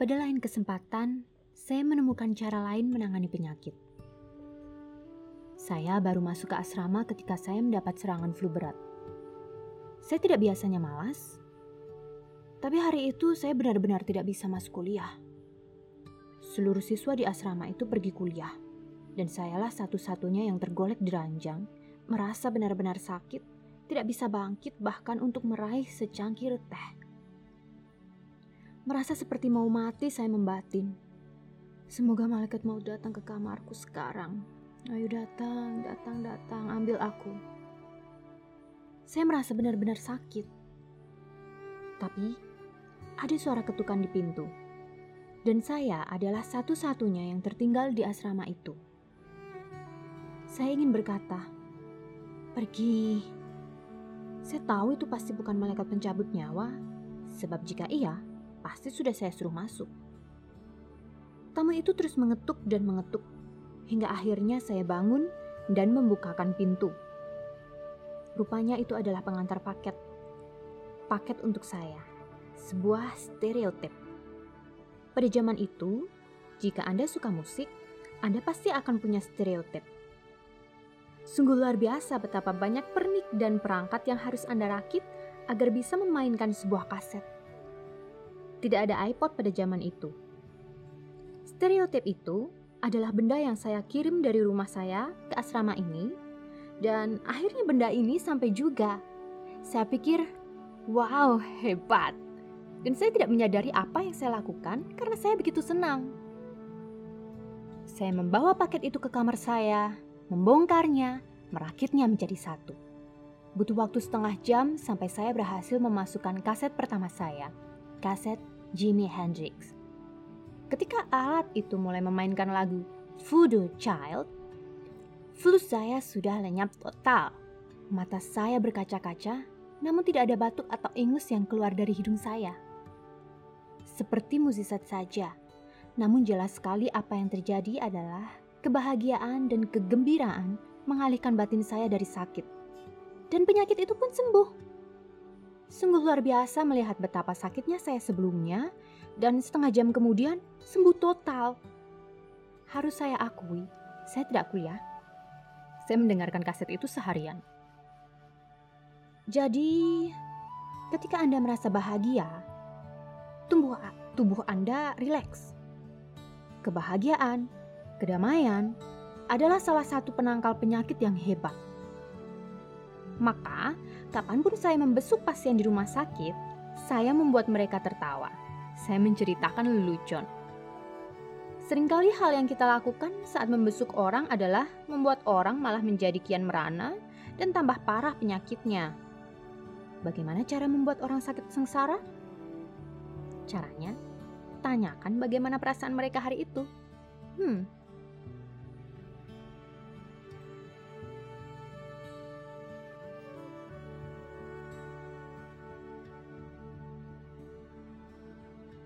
Pada lain kesempatan, saya menemukan cara lain menangani penyakit. Saya baru masuk ke asrama ketika saya mendapat serangan flu berat. Saya tidak biasanya malas, tapi hari itu saya benar-benar tidak bisa masuk kuliah. Seluruh siswa di asrama itu pergi kuliah, dan sayalah satu-satunya yang tergolek di ranjang, merasa benar-benar sakit, tidak bisa bangkit bahkan untuk meraih secangkir teh. Merasa seperti mau mati saya membatin. Semoga malaikat mau datang ke kamarku sekarang. Ayo datang, datang, datang, ambil aku. Saya merasa benar-benar sakit. Tapi, ada suara ketukan di pintu. Dan saya adalah satu-satunya yang tertinggal di asrama itu. Saya ingin berkata, pergi. Saya tahu itu pasti bukan malaikat pencabut nyawa, sebab jika iya, pasti sudah saya suruh masuk. Tamu itu terus mengetuk dan mengetuk, hingga akhirnya saya bangun dan membukakan pintu. Rupanya itu adalah pengantar paket. Paket untuk saya. Sebuah stereotip. Pada zaman itu, jika Anda suka musik, Anda pasti akan punya stereotip. Sungguh luar biasa betapa banyak pernik dan perangkat yang harus Anda rakit agar bisa memainkan sebuah kaset. Tidak ada iPod pada zaman itu. Stereotip itu adalah benda yang saya kirim dari rumah saya ke asrama ini, dan akhirnya benda ini sampai juga. Saya pikir, wow, hebat. Dan saya tidak menyadari apa yang saya lakukan karena saya begitu senang. Saya membawa paket itu ke kamar saya, membongkarnya, merakitnya menjadi satu. Butuh waktu setengah jam sampai saya berhasil memasukkan kaset pertama saya, kaset Jimi Hendrix. Ketika alat itu mulai memainkan lagu Voodoo Child, flu saya sudah lenyap total. Mata saya berkaca-kaca, namun tidak ada batuk atau ingus yang keluar dari hidung saya. Seperti musisat saja, namun jelas sekali apa yang terjadi adalah kebahagiaan dan kegembiraan mengalihkan batin saya dari sakit. Dan penyakit itu pun sembuh. Sungguh luar biasa melihat betapa sakitnya saya sebelumnya dan setengah jam kemudian sembuh total. Harus saya akui, saya tidak kuliah. Saya mendengarkan kaset itu seharian. Jadi, ketika Anda merasa bahagia, tubuh, tubuh Anda rileks. Kebahagiaan, kedamaian adalah salah satu penangkal penyakit yang hebat. Maka, kapan pun saya membesuk pasien di rumah sakit, saya membuat mereka tertawa saya menceritakan lelucon. Seringkali hal yang kita lakukan saat membesuk orang adalah membuat orang malah menjadi kian merana dan tambah parah penyakitnya. Bagaimana cara membuat orang sakit sengsara? Caranya, tanyakan bagaimana perasaan mereka hari itu. Hmm,